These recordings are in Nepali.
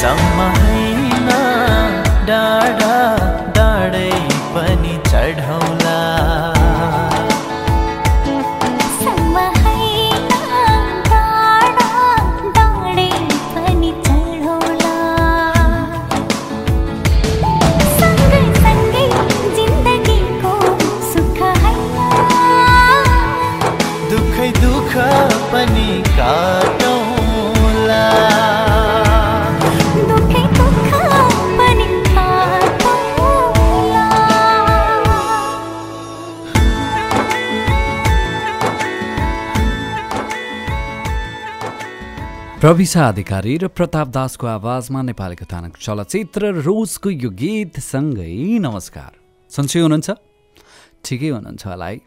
सम्म प्रविशा अधिकारी र प्रताप दासको आवाजमा नेपाली कथानक चलचित्र रोजको यो गीतसँगै नमस्कार। सन्चै हुनुहुन्छ? ठिकै हुनुहुन्छ होला है।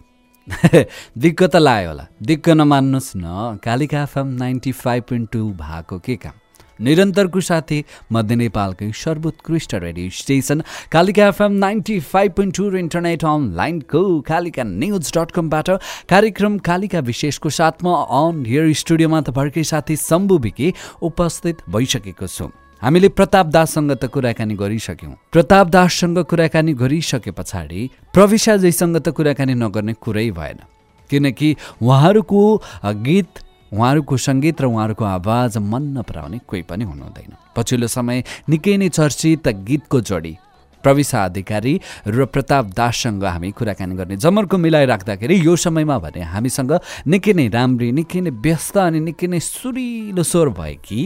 दिक्क त लाग्यो होला। दिक्क नमान्नुहोस् न। Kalika FM ninety five point two भएको के काम? निरन्तरको साथी मध्य नेपालकै सर्वोत्कृष्ट radio station Kalika FM ninety five point two र इन्टरनेट अनलाइनको कालिका न्युज डट कमबाट कार्यक्रम कालिका विशेषको साथमा अन हियर स्टुडियोमा तपाईँहरूकै साथी शम्भु विकी उपस्थित भइसकेको छु। हामीले प्रताप दाससँग त कुराकानी गरिसक्यौँ। प्रताप दाससँग कुराकानी गरिसके पछाडि प्रविशाजीसँग त कुराकानी नगर्ने कुरै भएन। किनकि उहाँहरूको गीत उहाँहरूको सङ्गीत र उहाँहरूको आवाज मन नपराउने कोही पनि हुनुहुँदैन। पछिल्लो समय निकै नै चर्चित गीतको जोडी प्रविशा अधिकारी र प्रताप दाससँग हामी कुराकानी गर्ने जमर्को मिलाइराख्दाखेरि यो समयमा भने हामीसँग निकै नै राम्री निकै नै व्यस्त अनि निकै नै सुरिलो स्वर भएकी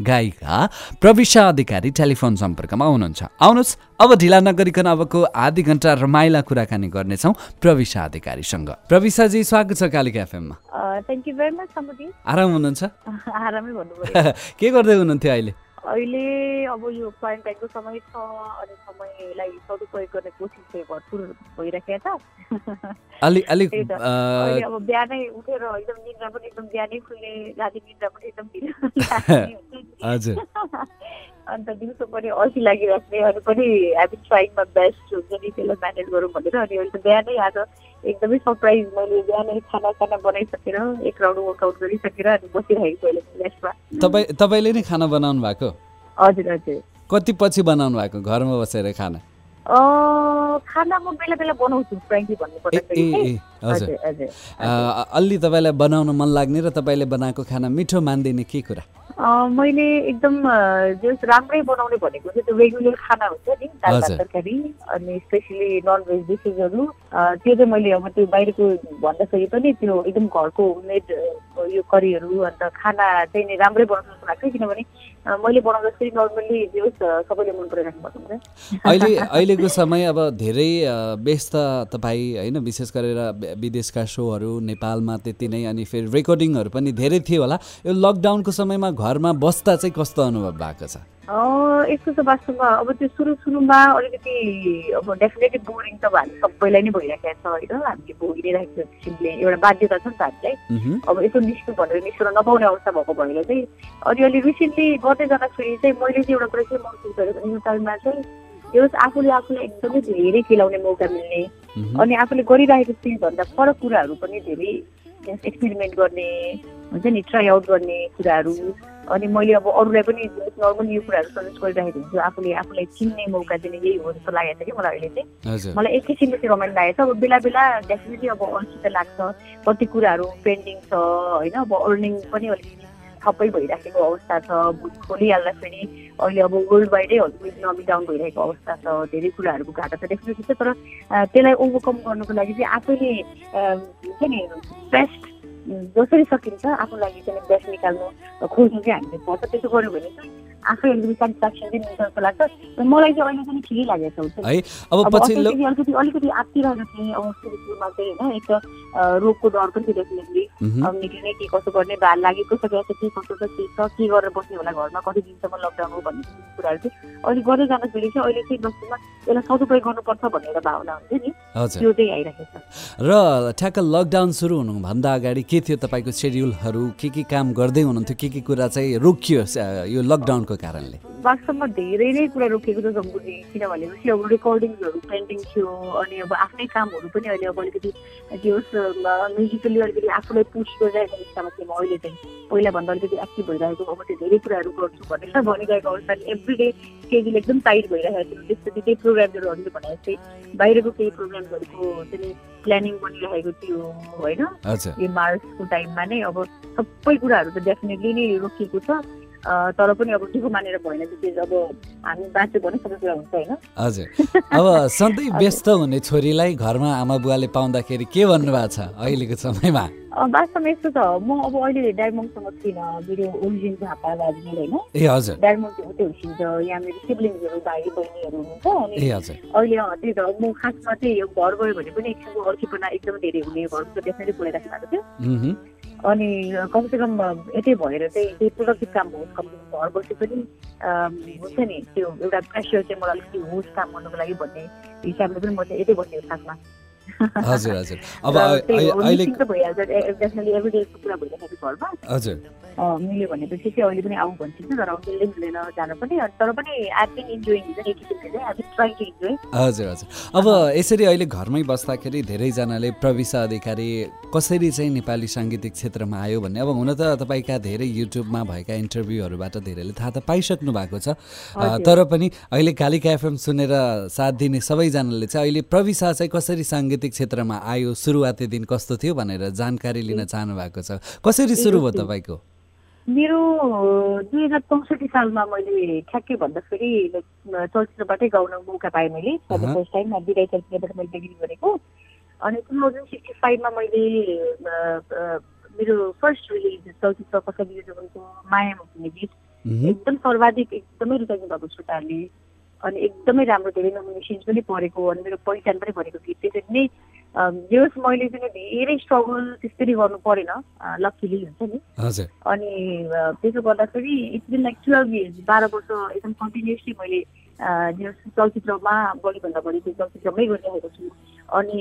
गायिका प्रविशा अधिकारी टेलिफोन सम्पर्कमा हुनुहुन्छ। आउनुहोस् अब ढिला नगरिकन अबको आधी घन्टा रमाइला कुराकानी गर्नेछौँ प्रविशा अधिकारीसँग प्रविशाजी स्वागत छ कालिका एफएममा। थ्याङ्क यू भेरी मच समुदी आराम हुनुहुन्छ? के गर्दै हुनुहुन्थ्यो अहिले? अहिले अब यो क्वारेन्टाइनको समय छ अनि समयलाई सदुपयोग गर्ने कोसिस चाहिँ भरपुर भइराखेको छ। अलि अलिक अब बिहानै उठेर एकदम निद्रा पनि एकदम बिहानै खुल्ने राति निद्रा पनि एकदम हजुर। अन्त दिउँसो पनि अल्छी लागिराख्ने अनि पनि हामी ट्राइङमा बेस्ट हुन्छ नि त्यसलाई म्यानेज गरौँ भनेर अनि अहिले त बिहानै आज एकदमै सरप्राइज मैले बिहानै खाना खाना बनाइसकेर एक राउन्ड वर्कआउट गरिसकेर अनि बसिरहेको रेस्टमा तपाईँ तपाईँले नै खाना बनाउनु भएको? हजुर हजुर। कति पछि बनाउनु भएको? घरमा बसेर खाना? खाना म बेला बेला बनाउँछु फ्रेङ्कली अ, अलि तपाईँलाई बनाउन मन लाग्ने र तपाईँले बनाएको खाना मिठो मान्दिने के कुरा? मैले एकदम जस राम्रै बनाउने भनेको चाहिँ त्यो रेगुलर खाना हुन्छ नि दाल भात। तरकारी अनि स्पेसली नन भेज डिसेसहरू अँ, त्यो चाहिँ मैले अब त्यो बाहिरको भन्दाखेरि पनि त्यो एकदम घरको होममेड यो करीहरू अन्त खाना चाहिँ नि राम्रै बनाउनु लाग्छ किनभने मैले बनाउँदाखेरि नर्मल्ली जे होस् सबैले मन अहिले अहिलेको समय अब धेरै व्यस्त तपाईँ होइन विशेष गरेर विदेशका सोहरू नेपालमा त्यति नै अनि फेरि रेकर्डिङहरू पनि धेरै थियो होला। यो लकडाउनको समयमा घरमा बस्दा चाहिँ कस्तो अनुभव भएको छ? यस्तो छ वास्तवमा अब त्यो सुरु सुरुमा अलिकति अब डेफिनेटली बोरिङ त अब हामी सबैलाई नै भइरहेको छ होइन? हामीले भोगि नै राखेको छ किसिमले एउटा बाध्यता छ नि त हामीलाई। अब यसो निस्क्नु भनेर निस्कन नपाउने अवस्था भएको भएर चाहिँ अनि अलि रिसेन्टली गर्दै जाँदाखेरि चाहिँ मैले चाहिँ एउटा कुरा चाहिँ महसुस यो टाइममा चाहिँ त्यो आफूले आफूलाई एकदमै धेरै खेलाउने मौका मिल्ने। अनि आफूले गरिरहेको चिजभन्दा फरक कुराहरू पनि धेरै एक्सपेरिमेन्ट गर्ने हुन्छ नि ट्राई आउट गर्ने कुराहरू। अनि मैले अब अरूलाई पनि नर्मल यो कुराहरू सजेस्ट गरिरहेको हुन्छु। आफूले आफूलाई चिन्ने मौका दिने यही हो जस्तो लागेको छ कि मलाई अहिले चाहिँ। मलाई एक किसिमले चाहिँ रमाइलो लागेको छ। अब बेला बेला डेफिनेटली अब अल्छी त लाग्छ। कति कुराहरू पेन्डिङ छ होइन? अब अर्निङ पनि अलिकति ठप्पै भइराखेको अवस्था छ। बुक खोलिहाल्दाखेरि अहिले अब वर्ल्ड वाइडै इकोनोमी डाउन भइरहेको अवस्था छ। धेरै कुराहरूको घाटा त डेफिनेटली छ तर त्यसलाई ओभरकम गर्नको लागि चाहिँ आफैले हुन्छ नि बेस्ट जसरी सकिन्छ आफ्नो लागि चाहिँ बेस्ट निकाल्नु खोज्नु चाहिँ हामीले पर्छ। त्यसो गऱ्यो भने चाहिँ आफै अलिकति सेटिस्फ्याक्सन चाहिँ जस्तो लाग्छ। र मलाई चाहिँ अहिले पनि ठिकै लागेको छ। है? अब पछिल्लो अलिकति अलिकति आत्तिरहेको थिएँ अब सुरु सुरुमा चाहिँ होइन एक त रोगको डर पनि थियो डेफिनेटली अब निकै नै के कसो गर्ने भार लागेको छ क्या छ के कसो छ के छ के गरेर बस्ने होला घरमा कति दिनसम्म लकडाउन हो भन्ने कुराहरू चाहिँ अहिले गर्दै जाँदाखेरि चाहिँ अहिले चाहिँ वस्तुमा यसलाई सदुपयोग गर्नुपर्छ भन्ने एउटा भावना हुन्छ नि। त्यो चाहिँ आइरहेको छ। र ठ्याक्क लकडाउन सुरु हुनुभन्दा अगाडि के थियो तपाईँको सेड्युलहरू के के काम गर्दै हुनुहुन्थ्यो? के के कुरा चाहिँ रोकियो यो लकडाउनको रोकिएको कारणले? वास्तवमा धेरै नै कुरा रोकिएको छ जम्बुजी किनभनेपछि अब रेकर्डिङ्सहरू पेन्टिङ थियो अनि अब आफ्नै कामहरू पनि अहिले अब अलिकति के होस् म्युजिकली अलिकति आफूलाई पुस गरिरहेको अवस्थामा थिएँ म अहिले चाहिँ। पहिलाभन्दा अलिकति एक्टिभ भइरहेको अब त्यो धेरै कुराहरू गर्छु भनेर भनिरहेको अवस्था एभ्री डे स्केड्युल एकदम टाइट भइरहेको थियो। त्यसपछि त्यही प्रोग्रामहरू भने जस्तै बाहिरको केही प्रोग्रामहरूको चाहिँ प्लानिङ बनिरहेको थियो होइन? यो मार्चको टाइममा नै अब सबै कुराहरू त डेफिनेटली नै रोकिएको छ। तर पनि अब दुःख मानेर भएन त्यो अब हामी बाँच्यो भने सबै कुरा हुन्छ होइन। हजुर। अब सधैँ व्यस्त हुने छोरीलाई घरमा आमा बुवाले पाउँदाखेरि के भन्नुभएको छ अहिलेको समयमा? वास्तवमा यस्तो छ म अब अहिले डायमन्डसँग छुइनँ मेरो ओरिजिन झापा दार्जिलिङ होइन चाहिँ उतै हुर्किन्छ यहाँ मेरो सिब्लिङ्सहरू भाइ बहिनीहरू हुनुहुन्छ अनि अहिले त्यही त म खासमा चाहिँ यो घर गयो भने पनि एकछिनको अल्छीपना एकदमै धेरै हुने घरको त डेफिनेटली बोलाइराख्नु भएको थियो। अनि कमसेकम यतै भएर चाहिँ त्यही प्रोडक्टिभ काम होस् कमसेकम घर बसे पनि हुन्छ नि त्यो एउटा प्रेसर चाहिँ मलाई अलिकति होस् काम गर्नुको लागि भन्ने हिसाबले पनि म चाहिँ यतै बसेको खासमा हजुर हजुर। अब अहिले भइहाल्छ। डेफिनेटली एभ्री डेको कुरा भइरहेको घरमा। हजुर। मिल्यो भनेपछि चाहिँ अहिले पनि आउँ भन्छ तर अब मिल्दै मिल्दैन जान पनि। तर पनि आई बिन इन्जोइङ हुन्छ नि किसिमले चाहिँ I been try to enjoy हजुर हजुर। अब यसरी अहिले घरमै बस्दाखेरि धेरैजनाले प्रविशा अधिकारी कसरी चाहिँ नेपाली साङ्गीतिक क्षेत्रमा आयो भन्ने? अब हुन त तपाईँका धेरै युट्युबमा भएका इन्टरभ्यूहरूबाट धेरैले थाहा त पाइसक्नु भएको छ। तर पनि अहिले कालिका एफएम सुनेर साथ दिने सबैजनाले चाहिँ अहिले प्रविशा चाहिँ कसरी साङ्गीतिक क्षेत्रमा आयो सुरुवाती दिन कस्तो थियो भनेर जानकारी लिन चाहनु भएको छ। कसरी सुरु भयो तपाईँको? मेरो दुई हजार चौसठी सालमा मैले ठ्याक्कै भन्दाखेरि चलचित्रबाटै गाउन मौका पाएँ मैले। फर्स्ट टाइम विदाय चलचित्रबाट मैले डिग्री गरेको। अनि टु थाउजन्ड सिक्सटी फाइभमा मैले मेरो फर्स्ट रिलिज चलचित्र कसरी माया भन्ने गीत। एकदम सर्वाधिक एकदमै रुचाइनु भएको श्रोताहरूले अनि एकदमै राम्रो धेरै नोमिनेसन्स पनि परेको अनि मेरो पहिचान पनि परेको गीत त्यसरी नै होस् मैले चाहिँ धेरै स्ट्रगल त्यसरी गर्नु परेन। लक्कीली हुन्छ नि। अनि त्यसो गर्दाखेरि it's been like twelve years बाह्र वर्ष एकदम कन्टिन्युसली मैले चलचित्रमा बढीभन्दा बढी त्यो चलचित्रमै गरिरहेको छु। अनि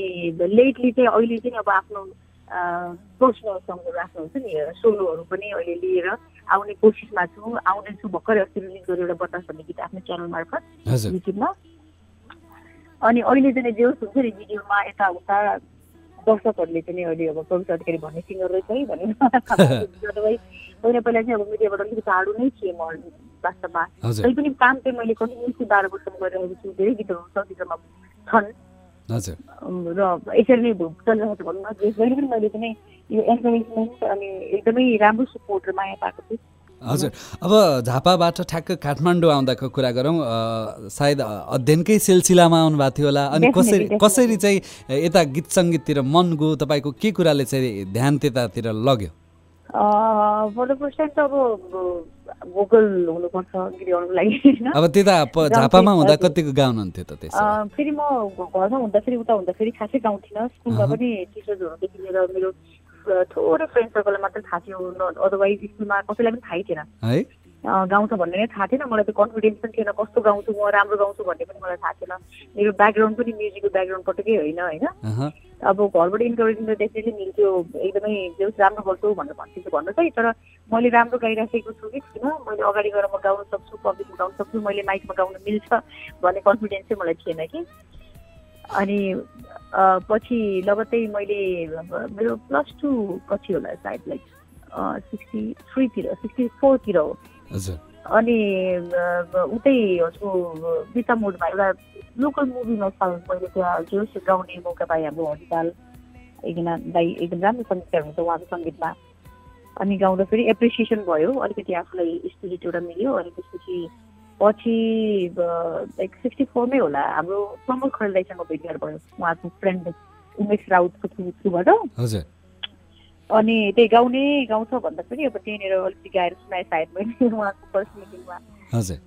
लेटली चाहिँ अहिले चाहिँ अब आफ्नो पर्सनल सङ्गहरू आफ्नो हुन्छ नि सोलोहरू पनि अहिले लिएर। आउने कोसिसमा छु आउँदैछु भर्खरै अस्ति रिलिज गरेर एउटा बतास भन्ने गीत आफ्नो च्यानल मार्फत युट्युबमा। अनि अहिले चाहिँ जे होस् हुन्छ नि भिडियोमा यताउता दर्शकहरूले चाहिँ अहिले अब प्रवेश अधिकारी भन्ने सिङ्गर रहेछ है भनेर पहिला पहिला चाहिँ अब मिडियाबाट अलिकति टाढो नै थिएँ म वास्तवमा। हजुर। तै पनि काम चाहिँ मैले कन्टिन्युसली बाह्र वर्षमा गरिरहेको छु धेरै गीतहरू चलचित्रमा छन्। र यसरी नै चलिरहेको छ भनौँ न जहिले पनि मैले चाहिँ यो एन्करेजमेन्ट अनि एकदमै राम्रो सपोर्ट र माया पाएको छु। हजुर। अब झापाबाट ठ्याक्क काठमाडौँ आउँदाको कुरा गरौँ सायद अध्ययनकै सिलसिलामा आउनुभएको थियो होला। अनि कसरी. कसरी चाहिँ यता गीत सङ्गीततिर मन गयो? तपाईँको के कुराले चाहिँ ध्यान त्यतातिर लग्यो? फर द फर्स्ट टाइम त अब भोकल हुनुपर्छ गीत गाउनुको लागि होइन अब त्यता झापामा हुँदा। कतिको गाउनुहुन्थ्यो त त्यसो फेरि म घरमा हुँदाखेरि उता हुँदाखेरि खासै गाउँथिनँ स्कुलमा। पनि टिचर्सहरूदेखि लिएर मेरो थोरै फ्रेन्ड सर्कललाई मात्रै थाहा थियो। अदरवाइज स्कुलमा कसैलाई पनि थाहै थिएन। है? गाउँछ भन्ने नै थाहा थिएन। मलाई त्यो कन्फिडेन्स पनि थिएन। कस्तो गाउँछु म राम्रो गाउँछु भन्ने पनि मलाई थाहा थिएन। मेरो ब्याकग्राउन्ड पनि म्युजिकको ब्याकग्राउन्डपट्टकै होइन होइन? अहँ, अब घरबाट इन्करेजमेन्ट त डेफिनेटली मिल्थ्यो एकदमै जे राम्रो गर्छु भनेर भन्थ्यो भन्नु चाहिँ तर मैले राम्रो गाइराखेको छु कि छुइनँ। मैले अगाडि गएर म गाउन सक्छु पब्लिकमा गाउन सक्छु मैले माइकमा गाउन मिल्छ भन्ने कन्फिडेन्स चाहिँ मलाई थिएन कि। अनि पछि लगत्तै मैले मेरो प्लस टू कति होला सायद लाइक सिक्सटी थ्रीतिर सिक्सटी फोरतिर हो। हजुर। अनि उतै हजुरको बिता मोडमा एउटा लोकल मुभीमा साल मैले त्यहाँ जोस गाउने मौका पाएँ हाम्रो हरिताल एकजना दाई एकदम राम्रो सङ्गीतकार हुनुहुन्छ उहाँको सङ्गीतमा। अनि गाउँदाखेरि एप्रिसिएसन भयो। अलिकति आफूलाई स्पिरिट एउटा मिल्यो। अनि त्यसपछि पछि लाइक सिक्सटी फोरमै होला। हाम्रो प्रमोद खरेल दाईसँग भेटघाट भयो। उहाँको फ्रेन्ड उमेश राउतको थ्रु थ्रुबाट। हजुर। अनि त्यही गाउने गाउँछ भन्दा पनि अब त्यहीँनिर अलिकति गाएर सुनाएँ सायद मैले उहाँको फर्स्ट मिटिङमा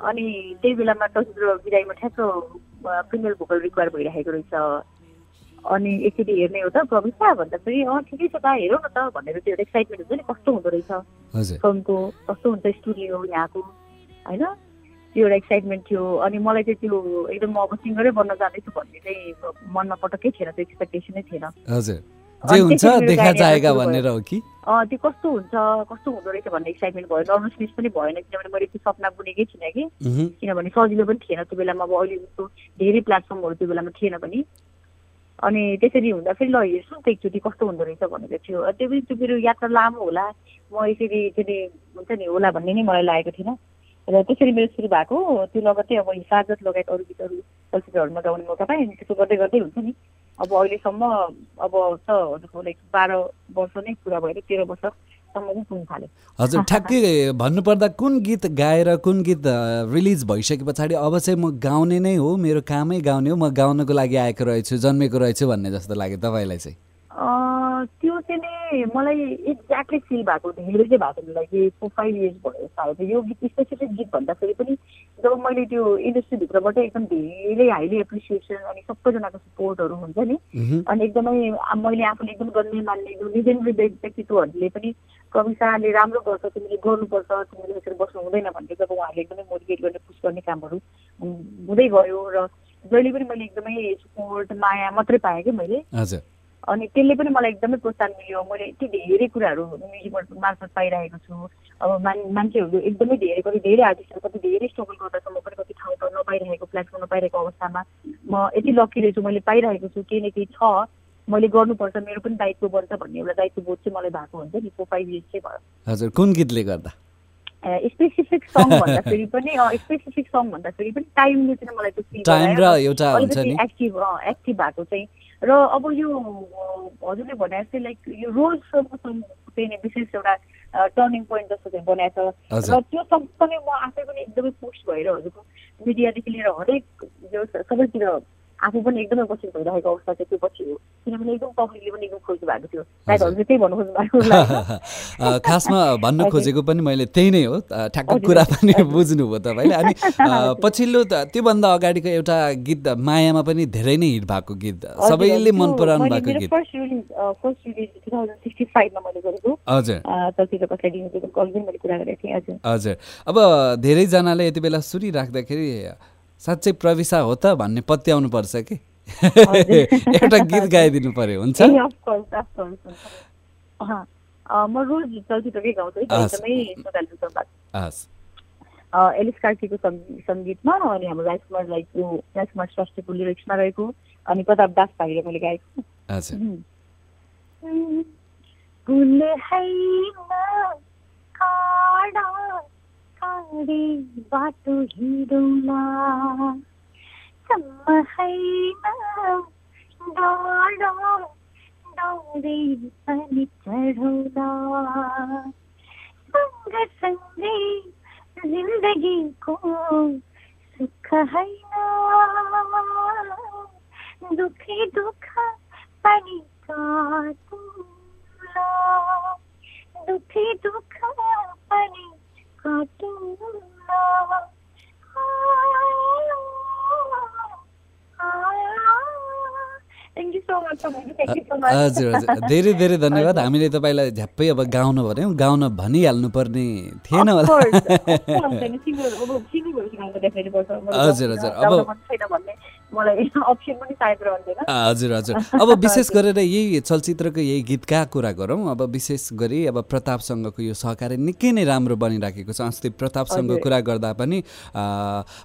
अनि त्यही बेलामा चलचित्र विदाईमा ठ्याक्क फिमेल भोकल रिक्वायर भइरहेको रहेछ। अनि एकचोटि हेर्ने हो त प्रविशा भन्दाखेरि अँ ठिकै छ त हेरौँ न त भनेर त्यो एक्साइटमेन्ट हुन्छ नि कस्तो हुँदो रहेछ। फिल्मको कस्तो हुन्छ स्टुडियो यहाँको होइन? त्यो एउटा एक्साइटमेन्ट थियो। अनि मलाई चाहिँ त्यो एकदम म अब सिङ्गरै बन्न जाँदैछु भन्ने चाहिँ मनमा पटक्कै थिएन त्यो एक्सपेक्टेसनै थिएन। हजुर। जे हुन्छ देखा जाएगा भयो। भनेर हो कि? त्यो कस्तो हुन्छ कस्तो हुँदो रहेछ भन्ने एक्साइटमेन्ट भयो नर्भसनेस पनि भएन किनभने मैले त्यो सपना बुनेकै थिइनँ कि। किनभने सजिलो पनि थिएन त्यो बेलामा अब अहिले जस्तो धेरै प्लेटफर्महरू त्यो बेलामा थिएन पनि। अनि त्यसरी हुँदा फेरि ल हेर्छु त एकचोटि कस्तो हुँदो रहेछ भनेर थियो। त्यो पनि त्यो मेरो यात्रा लामो होला। म यसरी चाहिँ हुन्छ नि होला भन्ने नै मलाई लागेको थिएन। र त्यसरी मेरो सुरु भएको त्यो लगत्तै अब हिफाजत लगायत अरू गीतहरू चलचित्रहरूमा गाउने मौका पाएँ। त्यसो गर्दै गर्दै हुन्छ नि। अब अहिलेसम्म अब त लाइक बाह्र वर्ष नै पुरा भएर तेह्र वर्षसम्म थाल्यो। हजुर ठ्याक्कै भन्नुपर्दा कुन गीत गाएर कुन गीत रिलिज भइसके पछाडि अब चाहिँ म गाउने नै हो मेरो कामै गाउने हो म गाउनको लागि आएको रहेछु जन्मेको रहेछु भन्ने जस्तो लाग्यो तपाईँलाई चाहिँ। त्यो चाहिँ नि मलाई एक्ज्याक्टली फिल भएको धेरै चाहिँ भएको थियो लाइक फोर फाइभ इयर्स भयो सायद यो गीत स्पेसिफिक गीत भन्दाखेरि पनि जब मैले त्यो इन्डस्ट्रीभित्रबाट एकदम धेरै हाइली एप्रिसिएसन अनि सबैजनाको सपोर्टहरू हुन्छ नि अनि एकदमै मैले आफूले एकदम गर्ने मान्ने जो लिजेन्डरी व्यक्तित्वहरूले पनि कविताले राम्रो गर्छ तिमीले गर्नुपर्छ तिमीले यसरी बस्नु हुँदैन भनेर जब उहाँहरूले एकदमै मोटिभेट गर्ने पुस गर्ने कामहरू हुँदै गयो र जहिले पनि मैले एकदमै सपोर्ट माया मात्रै पाएँ कि मैले। हजुर। अनि त्यसले पनि मलाई एकदमै प्रोत्साहन मिल्यो। मैले यति धेरै कुराहरू म्युजिक मार्फत पाइरहेको छु। अब मान मान्छेहरू एकदमै धेरै कति धेरै आर्टिस्टहरू कति धेरै स्ट्रगल गर्दा म पनि कति ठाउँ ठाउँ नपाइरहेको प्लेटफर्म नपाइरहेको अवस्थामा। म यति लकी रहेछु मैले पाइरहेको छु केही न केही छ। मैले गर्नुपर्छ मेरो पनि दायित्व बन्छ भन्ने एउटा दायित्व बोध चाहिँ मलाई भएको हुन्छ नि फोर फाइभ इयर्स चाहिँ भयो। हजुर कुन गीतले गर्दा? स्पेसिफिक सङ भन्दाखेरि पनि स्पेसिफिक सङ भन्दाखेरि पनि टाइमले चाहिँ मलाई त्यो एक्टिभ एक्टिभ भएको चाहिँ र अब यो हजुरले भने जस्तै लाइक यो रोज सङ चाहिँ नि विशेष एउटा टर्निङ पोइन्ट जस्तो चाहिँ बनाएको छ। र त्यो सँगसँगै म आफै पनि एकदमै पोस्ट भएर हजुरको मिडियादेखि लिएर हरेक जो स- सबैतिर आफू पनि एकदमै उपस्थित भइरहेको अवस्था चाहिँ त्यो पछि हो किनभने एकदम पब्लिकले पनि एकदम खोज्नु भएको थियो। सायद हजुर। हजुरले त्यही भन्नु खोज्नु भएको खासमा भन्नु। खोजेको पनि मैले त्यही नै हो। ठ्याक्क कुरा पनि। बुझ्नुभयो तपाईँले। अनि पछिल्लो त- त्योभन्दा अगाडिको एउटा गीत मायामा पनि धेरै नै हिट भएको गीत। सबैले मन पराउनु भएको गीत। First release first release two thousand sixty फाइभमा मैले गरेको। हजुर। अ, चलचित्र कसलाई दिनु मैले कुरा गरेको थिएँ। हजुर। हजुर। अब धेरैजनाले यति बेला सुनिराख्दाखेरि साँच्चै प्रविशा हो त भन्ने पत्याउनु पर्छ कि? एउटा गीत गाइदिनु पर्यो हुन्छ? म रोज चलचित्रकै गाउँछु। एकदमै हस्। एलिस कार्कीको सङ्ग- सङ्गीतमा अनि हाम्रो राजकुमार राईको राजकुमार श्रेष्ठको लिरिक्समा रहेको अनि प्रताप दास भाइले मैले गाएको हजुर। कुल हैन काडा काडे बाटो हिँडौला सम्म हैन डाँडा डाँडे पनि चढौला सँगसँगै जिन्दगीको सुख हैन दुखी दुःख पनि काटुला दुखी दुःख पनि हजुर हजुर। धेरै धेरै धन्यवाद। हामीले तपाईँलाई झ्याप्पै अब गाउनु भन्यौँ गाउन भनिहाल्नु पर्ने थिएन होला। हजुर, हजुर, अब- मलाई अप्सन पनि सायद हजुर हजुर। अब विशेष गरेर यही चलचित्रको यही गीतका कुरा गरौँ। अब विशेष गरी अब प्रतापसँगको यो सहकार्य निकै नै राम्रो बनिराखेको छ। अस्ति प्रतापसँग। कुरा गर्दा पनि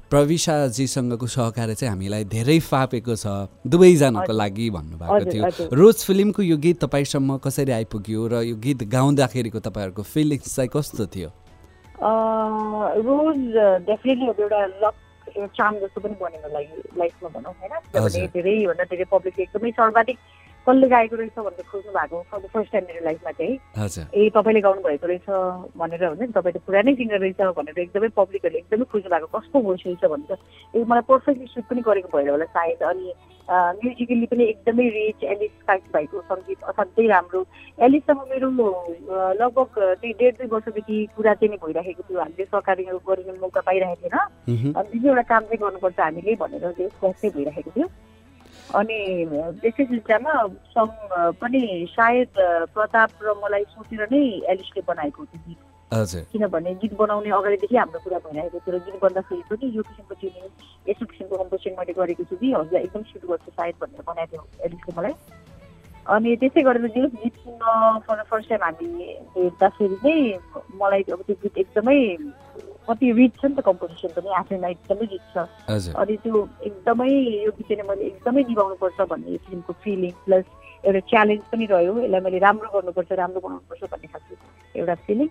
प्रविशाजीसँगको सहकार्य चाहिँ हामीलाई धेरै फापेको छ। दुवैजनाको। लागि भन्नुभएको थियो। रोज फिल्मको यो गीत तपाईँसम्म कसरी आइपुग्यो र यो गीत गाउँदाखेरिको तपाईँहरूको फिलिङ्स चाहिँ कस्तो थियो? रोज डेफिनेटली एउटा लक चाम जस्तो पनि बन्यो मलाई लाइफमा भनौँ होइन किनभने। धेरैभन्दा धेरै पब्लिकले एकदमै सर्वाधिक कसले गाएको रहेछ भनेर खोज्नु भएको फर द फर्स्ट टाइम मेरो लाइफमा चाहिँ। ए तपाईँले गाउनु भएको रहेछ भनेर हुन्छ नि तपाईँ त पुरानै सिङ्गर रहेछ भनेर एकदमै पब्लिकहरूले एकदमै खोज्नु भएको कस्तो भोइस रहेछ भनेर ए मलाई पर्फेक्टली सुट पनि गरेको भएर होला सायद। अनि म्युजिकली पनि एकदमै रिच एलिस कार्की भाइको सङ्गीत असाध्यै राम्रो। एलिससँग मेरो लगभग त्यही डेढ दुई वर्षदेखि कुरा चाहिँ नै भइराखेको थियो। हामीले सहकारी गर्ने मौका पाइरहेको थिएन। अनि जुन एउटा काम चाहिँ गर्नुपर्छ हामीले भनेर चाहिँ भइरहेको थियो। अनि त्यस्तै सिलसिलामा सङ पनि सायद प्रताप र मलाई सोचेर नै एलिसले बनाएको त्यो गीत। हजुर। किनभने गीत बनाउने अगाडिदेखि हाम्रो कुरा भइरहेको थियो र गीत बन्दाखेरि पनि यो किसिमको ट्युनिङ यस्तो किसिमको कम्पोजिसन मैले गरेको छु कि हजुरलाई एकदम सुट गर्छु सायद भनेर बनाएको थियो एलिसले मलाई। अनि त्यसै गरेर त्यो गीत सुन्न फर्स्ट टाइम हामी हेर्दाखेरि चाहिँ मलाई अब त्यो गीत एकदमै कति रिच छ नि त कम्पोजिसन पनि आफैमा एकदमै रिच छ। अनि त्यो एकदमै यो चाहिँ मैले एकदमै निभाउनुपर्छ भन्ने फिल्मको फिलिङ प्लस एउटा च्यालेन्ज पनि रह्यो यसलाई मैले राम्रो गर्नुपर्छ राम्रो बनाउनुपर्छ भन्ने खालको एउटा फिलिङ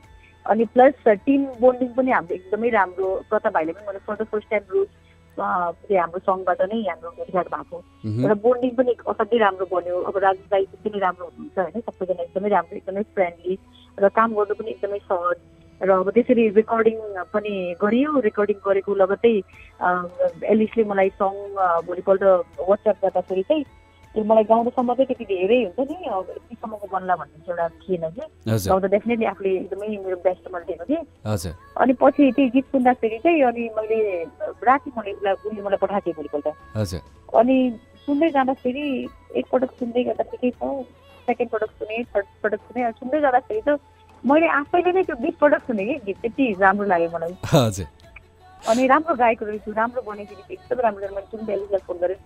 अनि प्लस टिम बोन्डिङ पनि हाम्रो एकदमै राम्रो प्रताप भाइले पनि मैले फर द फर्स्ट टाइम रोज चाहिँ हाम्रो सङबाट नै हाम्रो भेटघाट भएको। एउटा बोन्डिङ पनि असाध्यै राम्रो बन्यो। अब राजु दाई पनि राम्रो हुनुहुन्छ होइन? सबैजना एकदमै राम्रो एकदमै फ्रेन्डली र काम गर्नु पनि एकदमै सहज। र अब त्यसरी रेकर्डिङ पनि गरियो। रेकर्डिङ गरेको लगत्तै एलिसले मलाई सङ भोलिपल्ट वाट्सएप गर्दाखेरि चाहिँ त्यो मलाई गाउँदासम्म चाहिँ त्यति धेरै हुन्छ नि अब यतिसम्मको बन्ला भन्ने चाहिँ एउटा थिएन कि। गाउँदा डेफिनेटली आफूले एकदमै मेरो बेस्ट मैले दिएको थिएँ अनि पछि त्यो गीत सुन्दाखेरि चाहिँ अनि मैले राति मैले उसलाई उसले मलाई पठाएको थिएँ भोलिपल्ट। अनि सुन्दै जाँदाखेरि एकपटक सुन्दै गर्दा ठिकै छ सेकेन्ड पटक सुने थर्ड पटक सुने सुन्दै जाँदाखेरि त मैले आफैले नै त्यो बिस पटक सुने कि? गीत त्यति राम्रो लाग्यो मलाई। हजुर। अनि राम्रो गाएको रहेछु राम्रो बनेको गीत एकदमै राम्रो मैले सुन बेलुकीलाई फोन गरेँ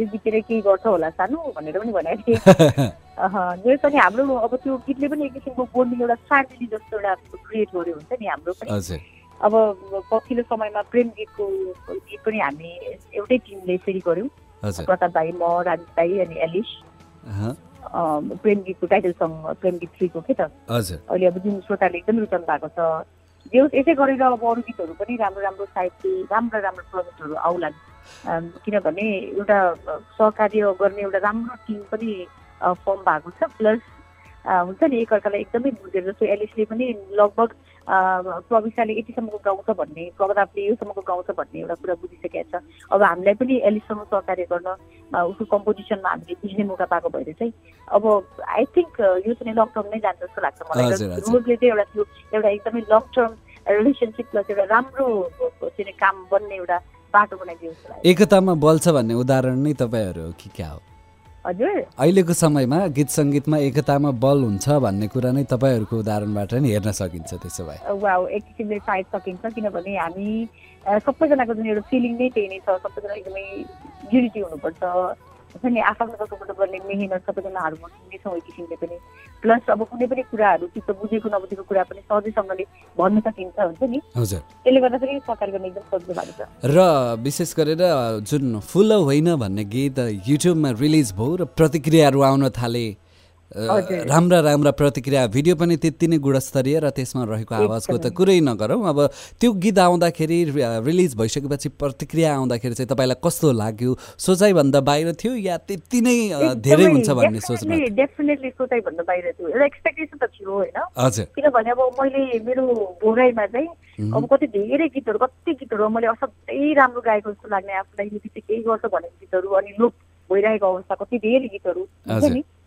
यो गीतले केही गर्छ होला सानो? भनेर पनि भनेको थिएँ। जे पनि हाम्रो अब त्यो गीतले पनि एक किसिमको बोन्डिङ एउटा फ्यामिली जस्तो एउटा क्रिएट गर्यो हुन्छ नि हाम्रो पनि। अब पछिल्लो समयमा प्रेम गीतको गीत पनि हामी एउटै टिमले फेरि गऱ्यौँ। प्रताप भाइ म राजेश भाइ अनि एलिस प्रेम गीतको टाइटल सङ प्रेम गीत थ्रीको के त? हजुर। अहिले अब जुन श्रोताले एकदम रुचाउनु भएको छ जे होस् यसै गरेर अब अरू गीतहरू पनि राम्रो राम्रो साहित्य राम्रो राम्रो प्रोजेक्टहरू आउलान्। अम, किनभने एउटा सहकार्य गर्ने एउटा राम्रो टिम पनि फर्म भएको छ प्लस हुन्छ नि एकअर्कालाई एकदमै बुझेर जस्तो एलिसले पनि लगभग प्रविशाले यतिसम्मको गाउँछ भन्ने प्रतापले योसम्मको गाउँछ भन्ने एउटा कुरा बुझिसकेका छ। अब हामीलाई पनि एलिससँग सहकार्य गर्न उसको कम्पोजिसनमा हामीले बुझ्ने मौका पाएको भएर चाहिँ अब आई थिङ्क यो चाहिँ लङ टर्म नै जान्छ जस्तो लाग्छ मलाई। हजुर, र हजुर। रोजले चाहिँ एउटा त्यो एउटा एकदमै लङ टर्म रिलेसनसिप प्लस एउटा राम्रो चाहिँ काम बन्ने एउटा बाटो बनाइदियो एकतामा बल्छ भन्ने उदाहरण नै तपाईँहरू हो कि क्या हो? हजुर। अहिलेको समयमा गीत सङ्गीतमा एकतामा बल हुन्छ भन्ने कुरा नै तपाईँहरूको उदाहरणबाट नि हेर्न सकिन्छ त्यसो भए। वा एक किसिमले सायद सकिन्छ किनभने हामी सबैजनाको जुन एउटा फिलिङ नै त्यही नै छ सबैजना एकदमै युनिटी हुनुपर्छ। हुन्छ नि आफ्नो तर्फबाट गर्ने मेहनत सबैजना हार्मोन हुनेछौँ एक किसिमले पनि। प्लस अब कुनै पनि कुराहरू चित्त बुझेको नबुझेको कुरा पनि सहजैसँगले भन्न सकिन्छ हुन्छ नि? हजुर। त्यसले गर्दाखेरि सरकार गर्न एकदम सजिलो भएको छ। र विशेष गरेर जुन फुल होइन भन्ने गीत युट्युबमा रिलिज भयो र प्रतिक्रियाहरू आउन थाले। राम्रा राम्रा प्रतिक्रिया भिडियो पनि त्यति नै गुणस्तरीय र त्यसमा रहेको आवाजको त कुरै नगरौँ। अब त्यो गीत आउँदाखेरि रिलिज भइसकेपछि प्रतिक्रिया आउँदाखेरि चाहिँ तपाईँलाई कस्तो लाग्यो? सोचाइभन्दा बाहिर थियो या त्यति नै धेरै हुन्छ भन्ने सोचमा डेफिनेटली सोचाइभन्दा बाहिर थियो। एउटा एक्सपेक्टेसन त थियो होइन? हजुर। किनभने अब मैले मेरो भोगाइमा चाहिँ. अब कति धेरै गीतहरू कति गीतहरू मैले असाध्यै राम्रो गाएको जस्तो लाग्ने आफूलाई। केही गर्छ भनेको गीतहरू अनि लोप भइरहेको अवस्था कति धेरै गीतहरू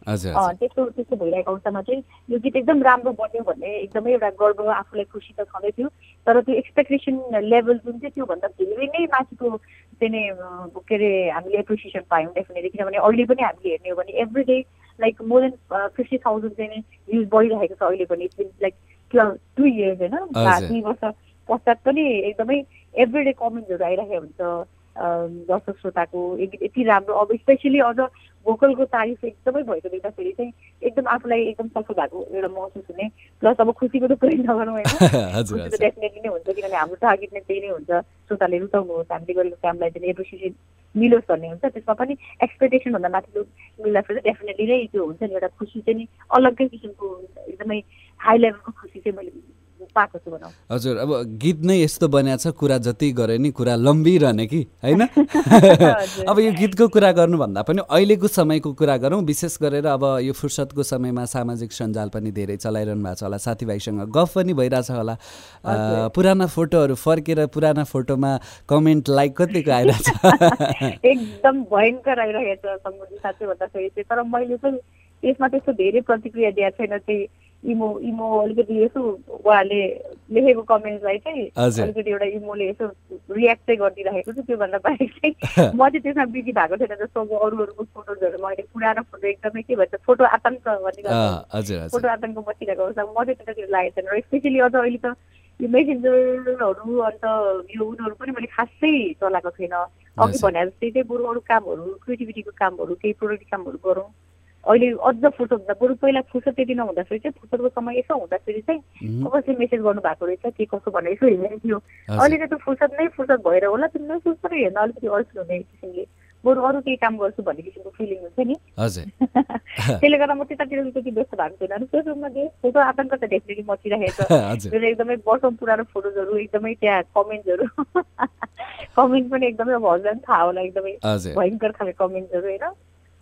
त्यस्तो त्यस्तो भइरहेको अवस्थामा चाहिँ यो गीत एकदम राम्रो बन्यो भन्ने एकदमै एउटा गर्व आफूलाई खुसी त छँदै थियो। तर त्यो एक्सपेक्टेसन लेभल जुन चाहिँ त्योभन्दा धेरै नै माथिको चाहिँ के अरे हामीले एप्रिसिएसन पायौँ डेफिनेटली किनभने अहिले पनि हामीले हेर्ने हो भने every day like more than fifty thousand चाहिँ नै भ्युज बढिरहेको छ अहिले पनि। लाइक टु इयर्स होइन। दुई वर्ष पश्चात पनि एकदमै एभ्री डे कमेन्ट्सहरू आइरहेको हुन्छ। दर्शक श्रोताको एक- यति राम्रो अब स्पेसली अझ भोकलको तारिफ एकदमै भएको देख्दाखेरि चाहिँ एकदम आफूलाई एकदम सफल भएको एउटा महसुस हुने। प्लस अब खुसीको त कुरै नगरौँ होइन। खुसी त डेफिनेटली नै हुन्छ किनभने हाम्रो टार्गेट नै त्यही नै हुन्छ। श्रोताले रुचाउनुहोस् हामीले गरेको कामलाई चाहिँ एप्रिसिएसन मिलोस् भन्ने हुन्छ। त्यसमा पनि एक्सपेक्टेसन भन्दा माथिको मिल्दाखेरि चाहिँ डेफिनेटली नै त्यो हुन्छ नि एउटा खुसी चाहिँ नि अलग्गै किसिमको एकदमै हाई लेभलको खुसी चाहिँ मैले पाएको छु भनौँ। हजुर अब गीत नै यस्तो बनाएको छ कुरा जति गरे नि कुरा लम्बिरहने कि होइन। अब यो गीतको कुरा गर्नुभन्दा पनि अहिलेको समयको कुरा गरौँ विशेष गरेर अब यो फुर्सदको समयमा सामाजिक सञ्जाल पनि धेरै चलाइरहनु भएको छ होला साथीभाइसँग गफ पनि भइरहेछ होला। पुराना फोटोहरू फर्केर पुराना फोटोमा कमेन्ट लाइक कतिको आइरहेछ? एकदम भयङ्कर आइरहेको छ सङ्गोजी साँच्चै भन्दाखेरि चाहिँ तर मैले चाहिँ त्यसमा त्यस्तो धेरै प्रतिक्रिया दिएको छैन चाहिँ इमो इमो अलिकति यसो उहाँहरूले लेखेको कमेन्ट्सलाई चाहिँ। अलिकति एउटा इमोले यसो रियाक्ट चाहिँ गरिदिइराखेको छु त्योभन्दा बाहेक चाहिँ म चाहिँ त्यसमा बिजी भएको छैन जस्तो अब अरू अरूको फोटोजहरू मैले पुरानो फोटो एकदमै के भन्छ फोटो आतङ्क भन्ने फोटो आतङ्क बसिरहेको अवस्था म चाहिँ त्यतातिर लागेको छैन। र स्पेसली अझ अहिले त यो मेसेन्जरहरू अन्त यो उनीहरू पनि मैले खासै चलाएको छैन। अघि। भने जस्तै चाहिँ बरु अरू कामहरू क्रिएटिभिटीको कामहरू केही प्रोडक्ट कामहरू गरौँ। अहिले अझ फुर्सद हुँदा बरु पहिला फुर्सद त्यति नहुँदाखेरि चाहिँ फुर्सदको समय यसो हुँदाखेरि चाहिँ उम्, कसै मेसेज गर्नु भएको रहेछ के कसो भनेर यसो हेरेको थियो। अहिले चाहिँ त्यो फुर्सद नै फुर्सद भएर होला त्यो फुर्सद हेर्न अलिकति अल्छी हुने किसिमले। बरु अरू केही काम गर्छु भन्ने किसिमको फिलिङ हुन्छ नि। त्यसले गर्दा म त्यतातिर त्यति व्यस्त भएको छैन। अनि फेसबुकमा जे फोटो आतङ्क त डेफिनेटली मचिरहेको छ। मेरो एकदमै वर्षौँ पुरानो फोटोजहरू एकदमै त्यहाँ कमेन्ट्सहरू कमेन्ट पनि एकदमै अब हजुरलाई पनि थाहा होला एकदमै भयङ्कर खाले कमेन्ट्सहरू होइन?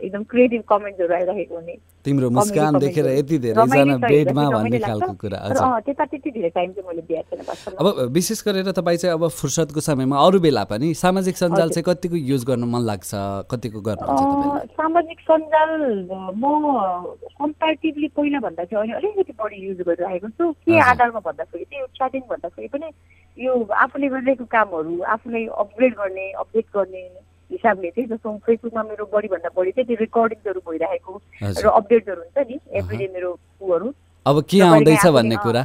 एकदम क्रिएटिभ कमेन्ट्सहरू आइरहेको हुने तिम्रो मुस्कान देखेर। यति धेरैजना छ, बेडमा भन्ने खालको। कुरा त्यता त्यति धेरै टाइम चाहिँ मैले वास्तवमा अब विशेष गरेर तपाईँ चाहिँ अब फुर्सदको समयमा अरू बेला पनि सामाजिक सञ्जाल। चाहिँ कतिको युज गर्न मन लाग्छ कतिको गर्नुहुन्छ सामाजिक सञ्जाल म कम्पेरिटिभली पहिला भन्दा चाहिँ अहिले अलिकति बढी युज गरिरहेको छु के। आधारमा भन्दाखेरि चाहिँ यो च्याटिङ भन्दाखेरि पनि यो आफूले गरिरहेको कामहरू आफूलाई अपग्रेड गर्ने अपडेट गर्ने हिसाबले चाहिँ जस्तो फेसबुकमा मेरो बढीभन्दा बढी चाहिँ त्यो रेकर्डिङ्सहरू भइरहेको र हजुर अपडेट्सहरू हुन्छ नि एभ्रिडे मेरो उहरू। अब के आउँदैछ भन्ने कुरा?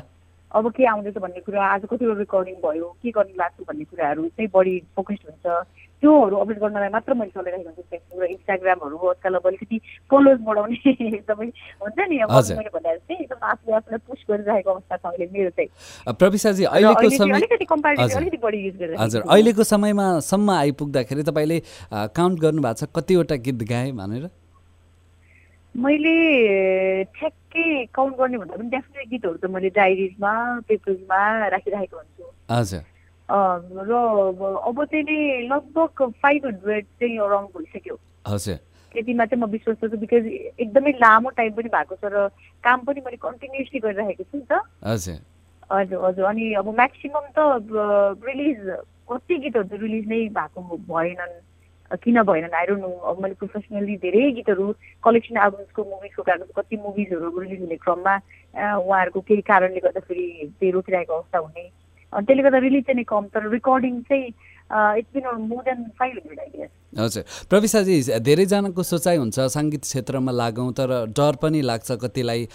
अब के आउँदैछ भन्ने कुरा आज कतिवटा रेकर्डिङ भयो के गर्नु लाग्छु भन्ने कुराहरू चाहिँ बढी फोकस्ड हुन्छ त्योहरू अपडेट गर्नलाई मात्र मैले चलाइरहेको हुन्छु फेसबुक र इन्स्टाग्रामहरू आजकल अब अलिकति फलोज बढाउने एकदमै हुन्छ नि अब। मैले भन्दा चाहिँ एकदम आफूले आफूलाई पुस गरिरहेको अवस्था छ अहिले मेरो चाहिँ प्रविशाजी अहिलेको समय अलिकति बढी युज गरिरहेको हजुर। अहिलेको समयमा सम्म आइपुग्दाखेरि तपाईँले काउन्ट गर्नुभएको छ कतिवटा गीत गाएँ भनेर मैले ठ्याक्कै काउन्ट गर्ने भन्दा पनि डेफिनेट गीतहरू त मैले डायरिजमा पेपर्समा राखिरहेको हुन्छु। र अब चाहिँ नि लगभग फाइभ हन्ड्रेड चाहिँ अराउन्ड भइसक्यो। त्यतिमा चाहिँ म विश्वास गर्छु बिकज एकदमै लामो टाइम पनि भएको छ र काम पनि मैले कन्टिन्युसली गरिरहेको छु नि त। हजुर। हजुर अनि अब म्याक्सिमम् त रिलिज कति गीतहरू त रिलिज नै भएको भएनन्। किन भएनन् आइरो नो अब मैले प्रोफेसनली धेरै गीतहरू कलेक्सन एल्बम्सको मुभिजको कारण कति मुभिजहरू रिलिज हुने क्रममा उहाँहरूको केही कारणले गर्दाखेरि त्यही रोकिरहेको अवस्था हुने। अनि त्यसले गर्दा रिलिज चाहिँ कम तर रेकर्डिङ चाहिँ it's been more than five hundred I guess हजुर। प्रविशाजी धेरैजनाको सोचाइ हुन्छ सङ्गीत क्षेत्रमा लागौँ तर डर पनि लाग्छ कतिलाई।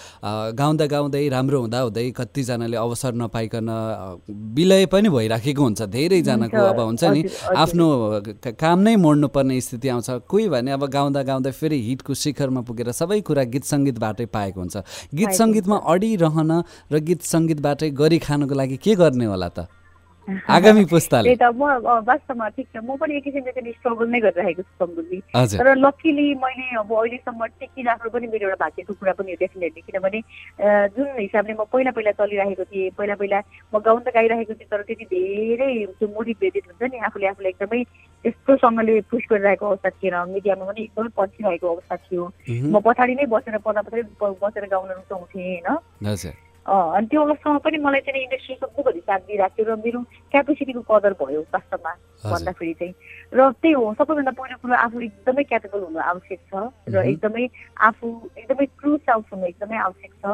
गाउँदा गाउँदै राम्रो हुँदा हुँदै कतिजनाले अवसर नपाइकन विलय पनि भइराखेको हुन्छ। धेरैजनाको अब हुन्छ नि। आफ्नो काम नै मोड्नुपर्ने स्थिति आउँछ। कोही भने अब गाउँदा गाउँदै फेरि हिटको शिखरमा पुगेर सबै कुरा गीत सङ्गीतबाटै पाएको हुन्छ। गीत सङ्गीतमा अडिरहन र गीत सङ्गीतबाटै गरी खानुको लागि के गर्ने होला त? आगामी पुस्ताले। त म वास्तवमा ठिक छ। म पनि एक किसिमले चाहिँ स्ट्रगल नै गरिरहेको छु हजुर। तर लकिली मैले अब अहिलेसम्म टेकिराख्नु पनि मेरो एउटा भाग्यको कुरा पनि हो डेफिनेटली किनभने जुन हिसाबले म पहिला पहिला चलिरहेको थिएँ पहिला पहिला म गाउन त गाइरहेको थिएँ तर त्यति धेरै त्यो मोटिभेटेड हुन्छ नि आफूले आफूलाई एकदमै त्यस्तोसँगले पुस गरिरहेको अवस्था थिएन। मिडियामा पनि एकदमै पछिरहेको अवस्था थियो। म पछाडि नै बसेर पदा पछाडि बसेर गाउन रुचाउँथेँ होइन? अनि त्यो अवस्थामा पनि मलाई चाहिँ इन्डस्ट्री सबैभरि साथ दिइरहेको थियो र मेरो क्यापेसिटीको कदर भयो वास्तवमा भन्दाखेरि चाहिँ। र त्यही हो सबैभन्दा पहिलो कुरो आफू एकदमै क्यापेबल हुनु आवश्यक छ र। एकदमै आफू एकदमै ट्रु सेल्फ हुनु एकदमै आवश्यक छ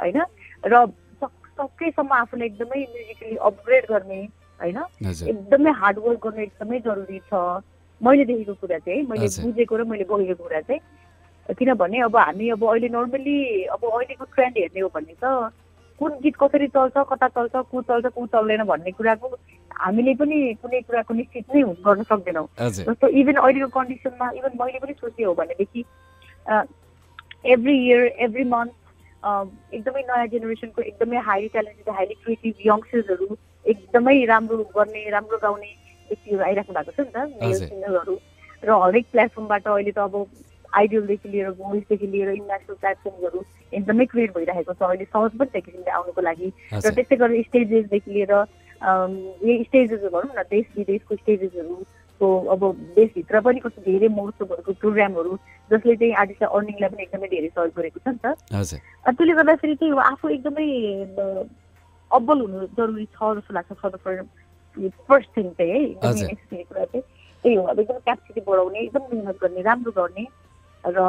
होइन? र सक- सकेसम्म आफूलाई एकदमै म्युजिकली अपग्रेड गर्ने होइन? एकदमै हार्डवर्क गर्नु एकदमै जरुरी छ। मैले देखेको कुरा चाहिँ मैले। बुझेको र मैले बगेको कुरा चाहिँ। किनभने अब हामी अब अहिले नर्मली अब अहिलेको ट्रेन्ड हेर्ने हो भने त कुन गीत कसरी चल्छ कता चल्छ को चल्छ को चल्दैन भन्ने कुराको हामीले पनि कुनै कुराको निश्चित नै गर्न सक्दैनौँ। जस्तो इभन अहिलेको कन्डिसनमा इभन मैले पनि सोचेँ हो भनेदेखि एभ्री इयर एभ्री मन्थ एकदमै नयाँ जेनेरेसनको एकदमै हाइली ट्यालेन्टेड हाइली क्रिएटिभ यङ्स्टर्सहरू एकदमै राम्रो गर्ने राम्रो गाउने व्यक्तिहरू आइराख्नु भएको छ नि त मेल। सिङ्गरहरू र हरेक प्लेटफर्मबाट अहिले त अब आइडियलदेखि लिएर भोइसदेखि लिएर इन्टरनेसनल प्लेटफर्महरू एकदमै क्रिएट भइरहेको छ। अहिले सहज पनि छ किसिमले आउनुको लागि। र त्यस्तै गरेर स्टेजेसदेखि लिएर यही स्टेजेसहरू भनौँ न देश विदेशको स्टेजेसहरूको अब देशभित्र पनि कस्तो धेरै महोत्सवहरूको प्रोग्रामहरू जसले चाहिँ आर्टिस्टलाई अर्निङलाई पनि एकदमै धेरै सहयोग गरेको छ नि त। त्यसले गर्दाखेरि चाहिँ आफू एकदमै अब्बल हुनु जरुरी छ जस्तो लाग्छ फर द फर्स्ट थिङ चाहिँ है। एकदमै। नेक्स्ट कुरा चाहिँ। त्यही हो अब एकदमै क्यापेसिटी बढाउने एकदम मिहिनेत गर्ने राम्रो गर्ने। र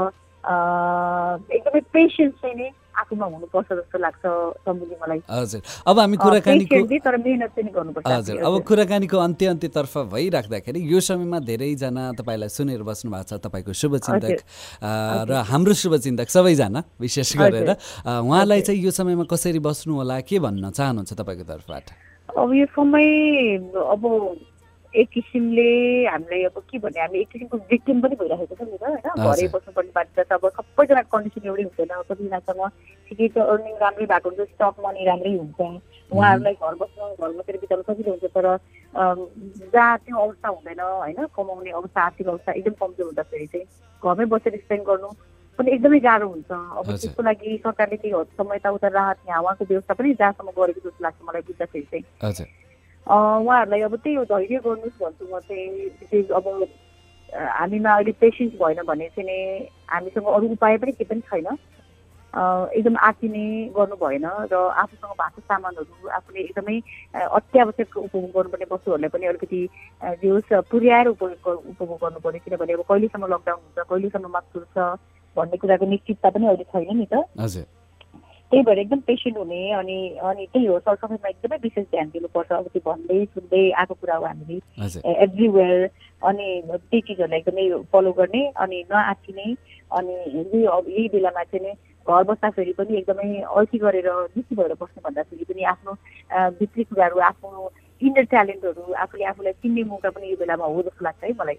एकदमै पेसेन्स चाहिँ नै आफूमा हुनुपर्छ जस्तो लाग्छ सम्बुझी मलाई। हजुर। अब हामी कुराकानीको पेसेन्टली तर मिहिनेत चाहिँ नि गर्नुपर्छ हजुर। अब कुराकानीको अन्त्य अन्त्यतर्फ भइराख्दाखेरि यो समयमा धेरैजना तपाईँलाई सुनेर बस्नु भएको छ तपाईँको शुभचिन्तक र हाम्रो शुभचिन्तक सबैजना विशेष गरेर। उहाँलाई चाहिँ यो समयमा कसरी बस्नु होला के भन्न चाहनुहुन्छ तपाईँको तर्फबाट? अब यो समय अब एक किसिमले हामीलाई अब के भने हामी एक किसिमको भिक्टिम पनि भइरहेको छ नि त होइन? घरै। बस्नुपर्ने बाध्य छ अब सबैजनाको कन्डिसन एउटै हुँदैन। कतिजनासँग ठिकै छ अर्निङ राम्रै भएको हुन्छ स्टक मनी राम्रै हुन्छ। उहाँहरूलाई घर बस्न घर बसेर बिताउनु सजिलो हुन्छ तर जहाँ त्यो अवस्था हुँदैन होइन? कमाउने अवस्था आर्थिक अवस्था एकदम कमजोर हुँदाखेरि चाहिँ घरमै बसेर स्पेन्ड गर्नु पनि एकदमै गाह्रो हुन्छ। अब। त्यसको लागि सरकारले केही हदसम्म यताउता राहत यहाँ उहाँको व्यवस्था पनि जहाँसम्म गरेको जस्तो लाग्छ मलाई बुझ्दाखेरि चाहिँ। उहाँहरूलाई अब त्यही हो धैर्य गर्नुहोस् भन्छु म चाहिँ विशेष अब हामीमा अहिले पेसेन्स भएन भने चाहिँ हामीसँग अरू उपाय पनि केही पनि छैन। एकदम आँटिने गर्नु भएन र आफूसँग भएको सामानहरू आफूले एकदमै अत्यावश्यक उपभोग गर्नुपर्ने वस्तुहरूलाई पनि अलिकति होस् पुर्याएर उपभोग उपभोग गर्नु पऱ्यो किनभने अब कहिलेसम्म लकडाउन हुन्छ कहिलेसम्म मास्क छ भन्ने कुराको निश्चितता पनि अहिले छैन नि त। त्यही भएर एकदम पेसेन्ट हुने अनि अनि त्यही हो सरसफाइमा एकदमै विशेष ध्यान दिनुपर्छ। अब त्यो भन्दै सुन्दै आएको कुरा हो हामीले। एभ्रिवेयर अनि त्यही चिजहरूलाई एकदमै फलो गर्ने अनि नआँटिने अनि यही अब यही बेलामा चाहिँ नि घर बस्दाखेरि पनि एकदमै अल्छी गरेर दुःखी भएर बस्नु भन्दाखेरि पनि आफ्नो भित्री कुराहरू आफ्नो इन्डर ट्यालेन्टहरू आफूले आफूलाई चिन्ने मौका पनि यो बेलामा हो जस्तो लाग्छ है मलाई।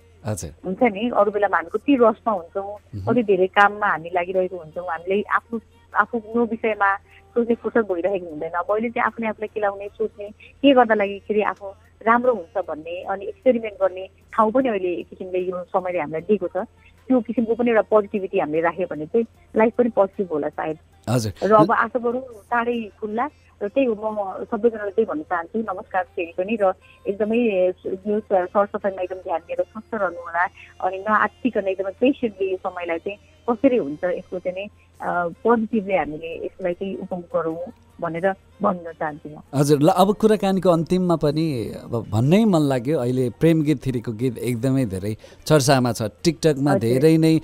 हुन्छ नि? अरू बेलामा हामी कति रसमा हुन्छौँ कति धेरै काममा हामी लागिरहेको हुन्छौँ हामीले आफ्नो आफ्नो विषयमा सोच्ने फुर्सद भइरहेको हुँदैन। अब अहिले चाहिँ आफूले आफूलाई केलाउने सोच्ने के गर्दा लागिखेरि आफू राम्रो हुन्छ भन्ने अनि एक्सपेरिमेन्ट गर्ने ठाउँ पनि अहिले एक किसिमले यो समयले हामीलाई दिएको छ। त्यो किसिमको पनि एउटा पोजिटिभिटी हामीले राख्यो भने चाहिँ लाइफ पनि पोजिटिभ होला सायद। हजुर। र अब आशा गरौँ चाँडै खुल्ला र त्यही हो म सबैजनालाई त्यही भन्न चाहन्छु। नमस्कार फेरि पनि र एकदमै यो सरसफाइमा एकदम ध्यान दिएर स्वस्थ रहनु होला अनि नआत्तिकन एकदमै पेसेन्टली यो समयलाई चाहिँ कसरी हुन्छ यसको चाहिँ नै पोजिटिभली हामीले यसलाई चाहिँ उपभोग गरौँ भनेर भन्न चाहन्छु म हजुर ल अब कुराकानीको अन्तिममा पनि अब भन्नै मन लाग्यो अहिले प्रेम गीत थिरीको गीत एकदमै धेरै चर्चामा छ टिकटकमा। धेरै नै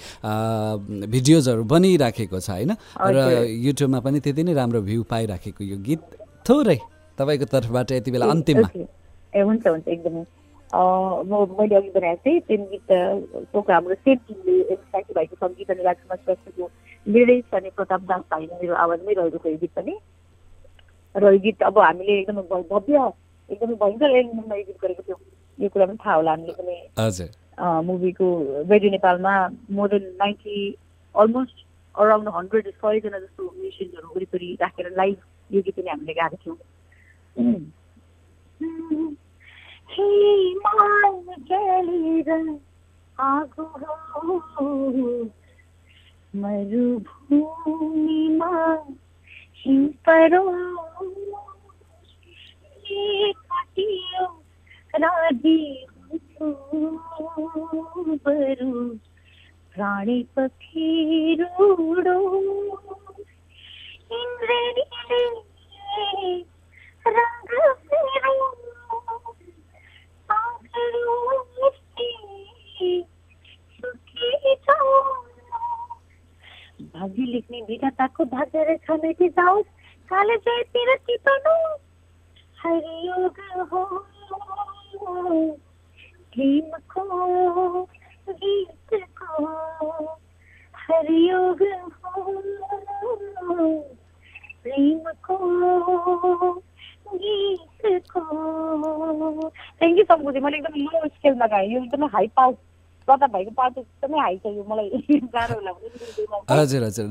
भिडियोजहरू बनिराखेको छ होइन र। युट्युबमा पनि त्यति नै राम्रो भ्यू पाइराखेको यो गीत थोरै तपाईँको तर्फबाट यति बेला अन्तिममा। ए हुन्छ हुन्छ एकदमै मैले अघि बनाएको थिएँ प्रेम गीतको हाम्रो सेम टिमले साथीभाइको सङ्गीत अनि राजकुमार श्रेष्ठको लिरिक्स अनि प्रताप दास भाइ मेरो आवाजमै रहेको थियो यो गीत पनि र यो गीत अब हामीले एकदमै भव्य एकदमै भयङ्कर एल्बममा यो गीत गरेको थियौँ यो कुरा पनि थाहा होला हामीले पनि मुभीको रेडियो नेपालमा more than ninety almost around hundred सयजना जस्तो म्युजिसियन्सहरू वरिपरि राखेर लाइभ यो गीत पनि हामीले गाएको थियौँ हिमाल जलेर आगो हो मरुभूमिमा हिम परो ये काटियो राजी बरु प्राणी पक्षी रूडो इंद्रिये भाग्य लेख्ने विधाताको भाग्य रेखा मेटी जाओस् काले जयतिर टिपनु हरियोग हो प्रेमको गीतको हरियोग हो प्रेमको गीतको थ्याङ्क यू सम्बुजी मैले एकदम लो स्केलमा गाएँ यो एकदमै हाई पावर प्रताप भाइको पावर चाहिँ एकदमै हाई छ यो मलाई गाह्रो होला भने हजुर हजुर।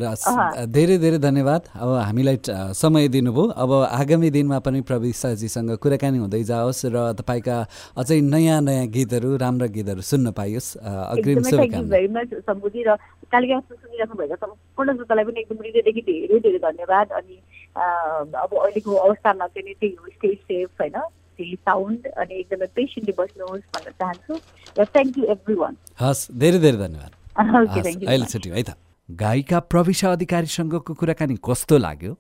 धेरै धेरै धन्यवाद। अब हामीलाई समय दिनुभयो। अब आगामी दिनमा पनि प्रविशाजीसँग कुराकानी हुँदै जाओस् र तपाईँका अझै नयाँ नयाँ गीतहरू राम्रा गीतहरू सुन्न पाइयोस्। अग्रिम शुभकामना। भेरी मच सम्बुजी र कालिका सुनिराख्नु भएका सम्पूर्ण श्रोतालाई पनि एकदम हृदयदेखि धेरै धेरै धन्यवाद। अनि अब अहिलेको अवस्थामा चाहिँ नि त्यही हो स्टे सेफ होइन? त्यही साउन्ड अनि एकदमै पेसेन्टली बस्नुहोस् भन्न चाहन्छु र थ्याङ्क यू एभ्री वान हस् धेरै धेरै धन्यवाद। ओके हस्, थ्याङ्क यू अहिले छुट्यो है त गायिका प्रविशा अधिकारीसँगको कुराकानी कस्तो लाग्यो?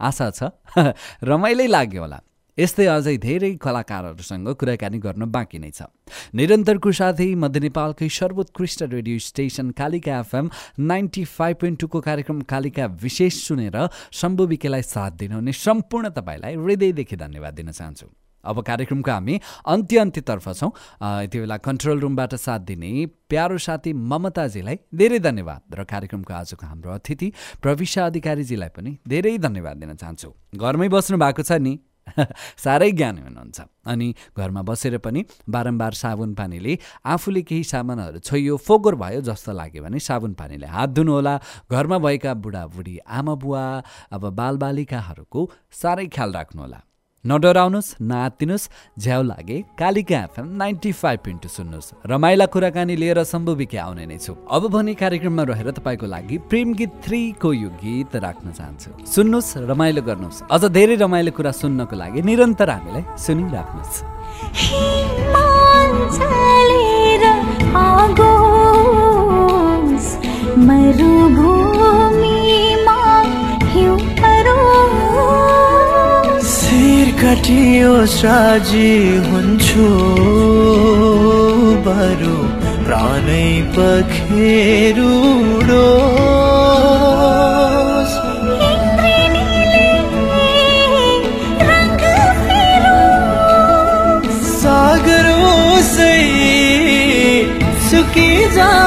आशा छ? रमाइलै लाग्यो होला। यस्तै अझै धेरै कलाकारहरूसँग कुराकानी गर्न बाँकी नै छ। निरन्तरको साथै मध्य नेपालकै सर्वोत्कृष्ट radio station Kalika FM ninety five point टूको कार्यक्रम कालिका विशेष सुनेर शम्भु विकेलाई साथ दिनुहुने सम्पूर्ण तपाईँलाई हृदयदेखि धन्यवाद दिन चाहन्छु। अब कार्यक्रमको हामी अन्त्य अन्त्यतर्फ छौँ यति बेला कन्ट्रोल रुमबाट साथ दिने प्यारो साथी ममताजीलाई धेरै धन्यवाद र कार्यक्रमको आजको हाम्रो अतिथि प्रविशा अधिकारीजीलाई पनि धेरै धन्यवाद दिन चाहन्छु। घरमै बस्नु भएको छ नि? साह्रै ज्ञानी हुनुहुन्छ। अनि घरमा बसेर पनि बारम्बार साबुन पानीले आफूले केही सामानहरू छोइयो फोहोर भयो जस्तो लाग्यो भने साबुन पानीले हात धुनुहोला। घरमा भएका बुढाबुढी आमा बुवा अब बालबालिकाहरूको साह्रै ख्याल राख्नुहोला। नडराउनुहोस् नआत्तिनुहोस् झ्याउ लागे। कालिका एफएम नाइन्टी फाइभ इन्टु सुन्नुहोस् रमाइला कुराकानी लिएर सम्भविकै आउने नै छु। अब भने कार्यक्रममा रहेर तपाईँको लागि प्रेम गीत थ्रीको यो गीत राख्न चाहन्छु। सुन्नुहोस् रमाइलो गर्नुहोस् अझ धेरै रमाइलो कुरा सुन्नको लागि निरन्तर हामीलाई सुनिराख्नुहोस् काटियो साजी हुन्छु। बरु प्राणै फेरोस् सागर ओसै सुकिजाओस्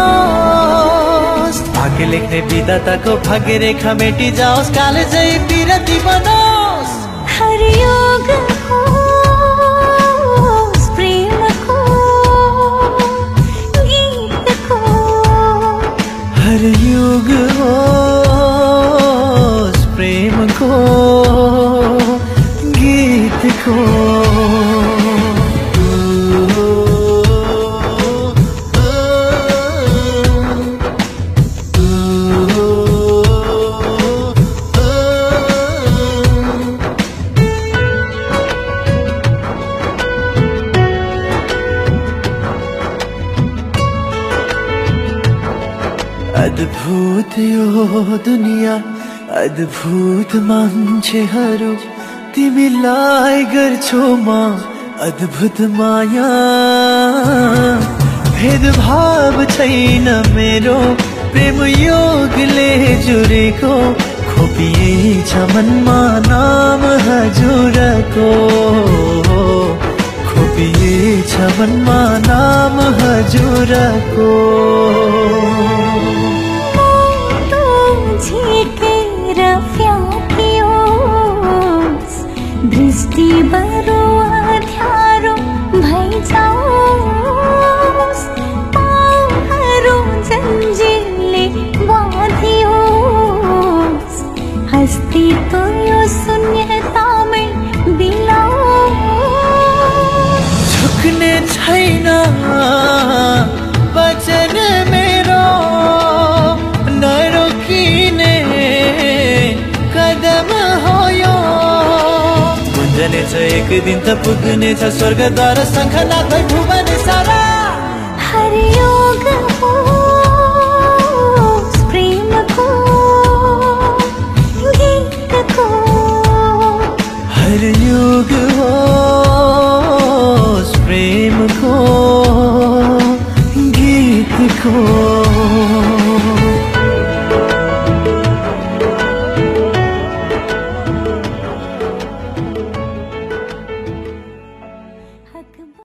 भाग्य लेख्ने विधाताको भाग्य रेखा मेटी जाओस् काले जै पिरती बनोस् हर युग होस् अद्भुत मान्छेहरू तिमीलाई गर्छौ म अद्भुत माया। भेदभाव छैन मेरो प्रेम योगले जुरेको खोपिएछ मनमा नाम हजुरको। खोपिएछ मनमा नाम हजुरको। दृष्टि बरु दिन त स्वर्ग स्वर्गद्वार शङ्खनाथ भुवन सारा। हरियोग प्रेमको गीतको हो।